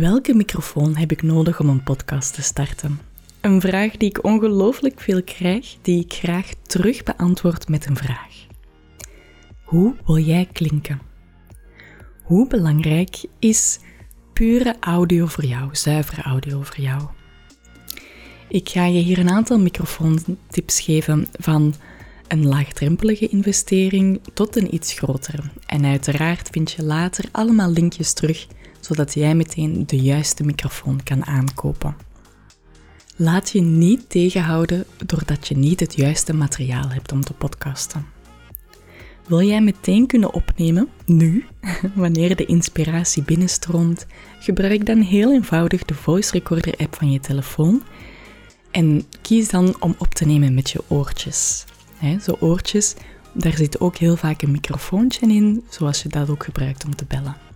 Welke microfoon heb ik nodig om een podcast te starten? Een vraag die ik ongelooflijk veel krijg, die ik graag terug beantwoord met een vraag. Hoe wil jij klinken? Hoe belangrijk is pure audio voor jou, zuivere audio voor jou? Ik ga je hier een aantal microfoontips geven van een laagdrempelige investering tot een iets grotere. En uiteraard vind je later allemaal linkjes terug zodat jij meteen de juiste microfoon kan aankopen. Laat je niet tegenhouden doordat je niet het juiste materiaal hebt om te podcasten. Wil jij meteen kunnen opnemen, nu, wanneer de inspiratie binnenstroomt, gebruik dan heel eenvoudig de voice recorder app van je telefoon en kies dan om op te nemen met je oortjes. zo oortjes, daar zit ook heel vaak een microfoontje in, zoals je dat ook gebruikt om te bellen.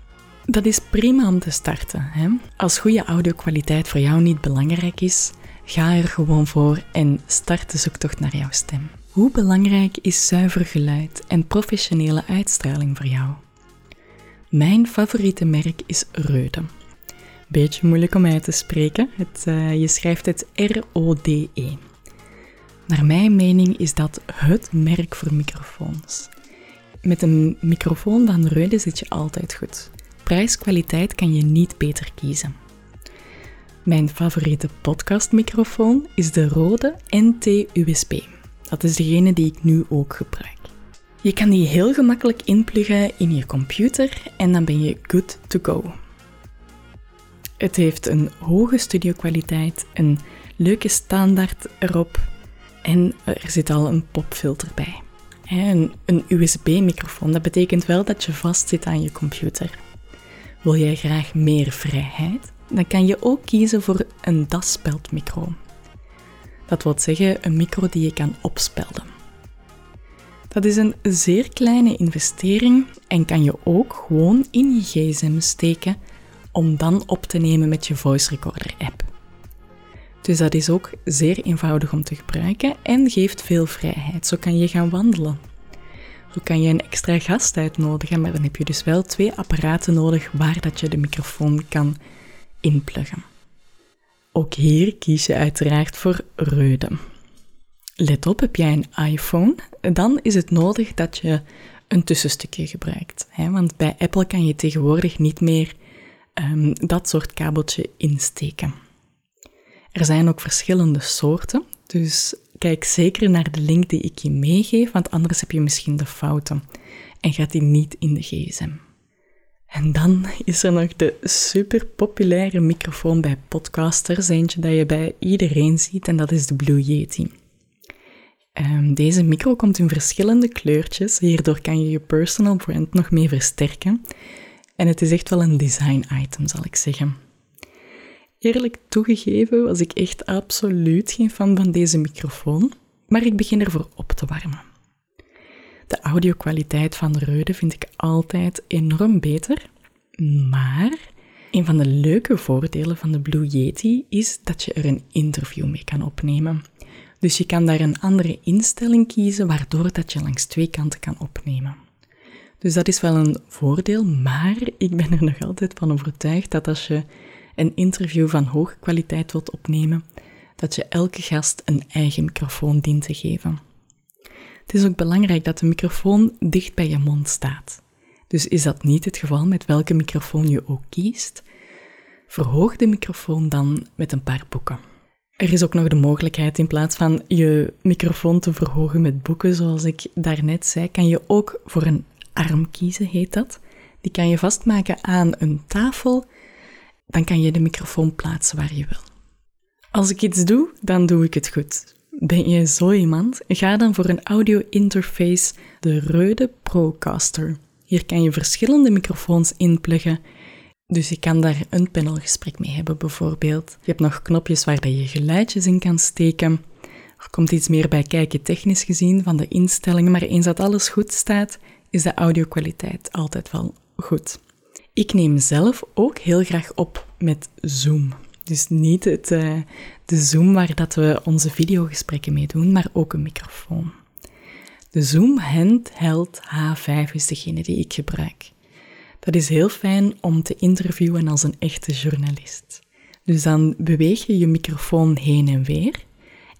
Dat is prima om te starten. Hè? Als goede audiokwaliteit voor jou niet belangrijk is, ga er gewoon voor en start de zoektocht naar jouw stem. Hoe belangrijk is zuiver geluid en professionele uitstraling voor jou? Mijn favoriete merk is Reude. Beetje moeilijk om uit te spreken. Het, uh, je schrijft het R-O-D-E. Naar mijn mening is dat het merk voor microfoons. Met een microfoon van Reude zit je altijd goed. Prijs-kwaliteit kan je niet beter kiezen. Mijn favoriete podcastmicrofoon is de rode NT-USB. Dat is degene die ik nu ook gebruik. Je kan die heel gemakkelijk inpluggen in je computer en dan ben je good to go. Het heeft een hoge studiokwaliteit, een leuke standaard erop en er zit al een popfilter bij. Een, USB-microfoon, dat betekent wel dat je vast zit aan je computer. Wil jij graag meer vrijheid? Dan kan je ook kiezen voor een daspeldmicro. Dat wil zeggen een micro die je kan opspelden. Dat is een zeer kleine investering en kan je ook gewoon in je gsm steken om dan op te nemen met je voice recorder app. Dus dat is ook zeer eenvoudig om te gebruiken en geeft veel vrijheid. Zo kan je gaan wandelen zo kan je een extra gast uitnodigen, maar dan heb je dus wel twee apparaten nodig waar dat je de microfoon kan inpluggen. Ook hier kies je uiteraard voor Reude. Let op, heb jij een iPhone, dan is het nodig dat je een tussenstukje gebruikt. Hè? Want bij Apple kan je tegenwoordig niet meer um, dat soort kabeltje insteken. Er zijn ook verschillende soorten, dus kijk zeker naar de link die ik je meegeef, want anders heb je misschien de fouten en gaat die niet in de gsm. En dan is er nog de super populaire microfoon bij podcasters, eentje dat je bij iedereen ziet, en dat is de Blue Yeti. Um, deze micro komt in verschillende kleurtjes, hierdoor kan je je personal brand nog meer versterken. En het is echt wel een design item, zal ik zeggen. Eerlijk toegegeven was ik echt absoluut geen fan van deze microfoon, maar ik begin ervoor op te warmen. De audiokwaliteit van de Reude vind ik altijd enorm beter, maar een van de leuke voordelen van de Blue Yeti is dat je er een interview mee kan opnemen. Dus je kan daar een andere instelling kiezen, waardoor dat je langs twee kanten kan opnemen. Dus dat is wel een voordeel, maar ik ben er nog altijd van overtuigd dat als je een interview van hoge kwaliteit wilt opnemen, dat je elke gast een eigen microfoon dient te geven. Het is ook belangrijk dat de microfoon dicht bij je mond staat. Dus is dat niet het geval met welke microfoon je ook kiest, verhoog de microfoon dan met een paar boeken. Er is ook nog de mogelijkheid in plaats van je microfoon te verhogen met boeken, zoals ik daarnet zei, kan je ook voor een arm kiezen, heet dat. Die kan je vastmaken aan een tafel dan kan je de microfoon plaatsen waar je wil. Als ik iets doe, dan doe ik het goed. Ben je zo iemand? Ga dan voor een audio interface de Rode Procaster. Hier kan je verschillende microfoons inpluggen, dus je kan daar een panelgesprek mee hebben bijvoorbeeld. Je hebt nog knopjes waar je geluidjes in kan steken. Er komt iets meer bij kijken technisch gezien van de instellingen, maar eens dat alles goed staat, is de audiokwaliteit altijd wel goed. Ik neem zelf ook heel graag op met Zoom. Dus niet het, uh, de Zoom waar dat we onze videogesprekken mee doen, maar ook een microfoon. De Zoom Handheld H5 is degene die ik gebruik. Dat is heel fijn om te interviewen als een echte journalist. Dus dan beweeg je je microfoon heen en weer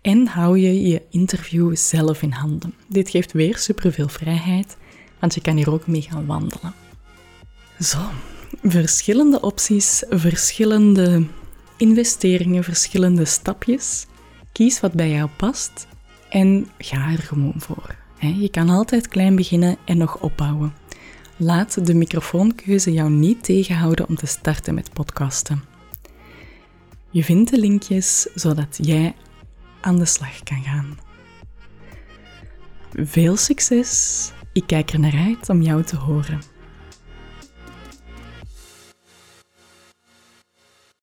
en hou je je interview zelf in handen. Dit geeft weer superveel vrijheid, want je kan hier ook mee gaan wandelen. Zo, verschillende opties, verschillende investeringen, verschillende stapjes. Kies wat bij jou past en ga er gewoon voor. Je kan altijd klein beginnen en nog opbouwen. Laat de microfoonkeuze jou niet tegenhouden om te starten met podcasten. Je vindt de linkjes zodat jij aan de slag kan gaan. Veel succes! Ik kijk er naar uit om jou te horen.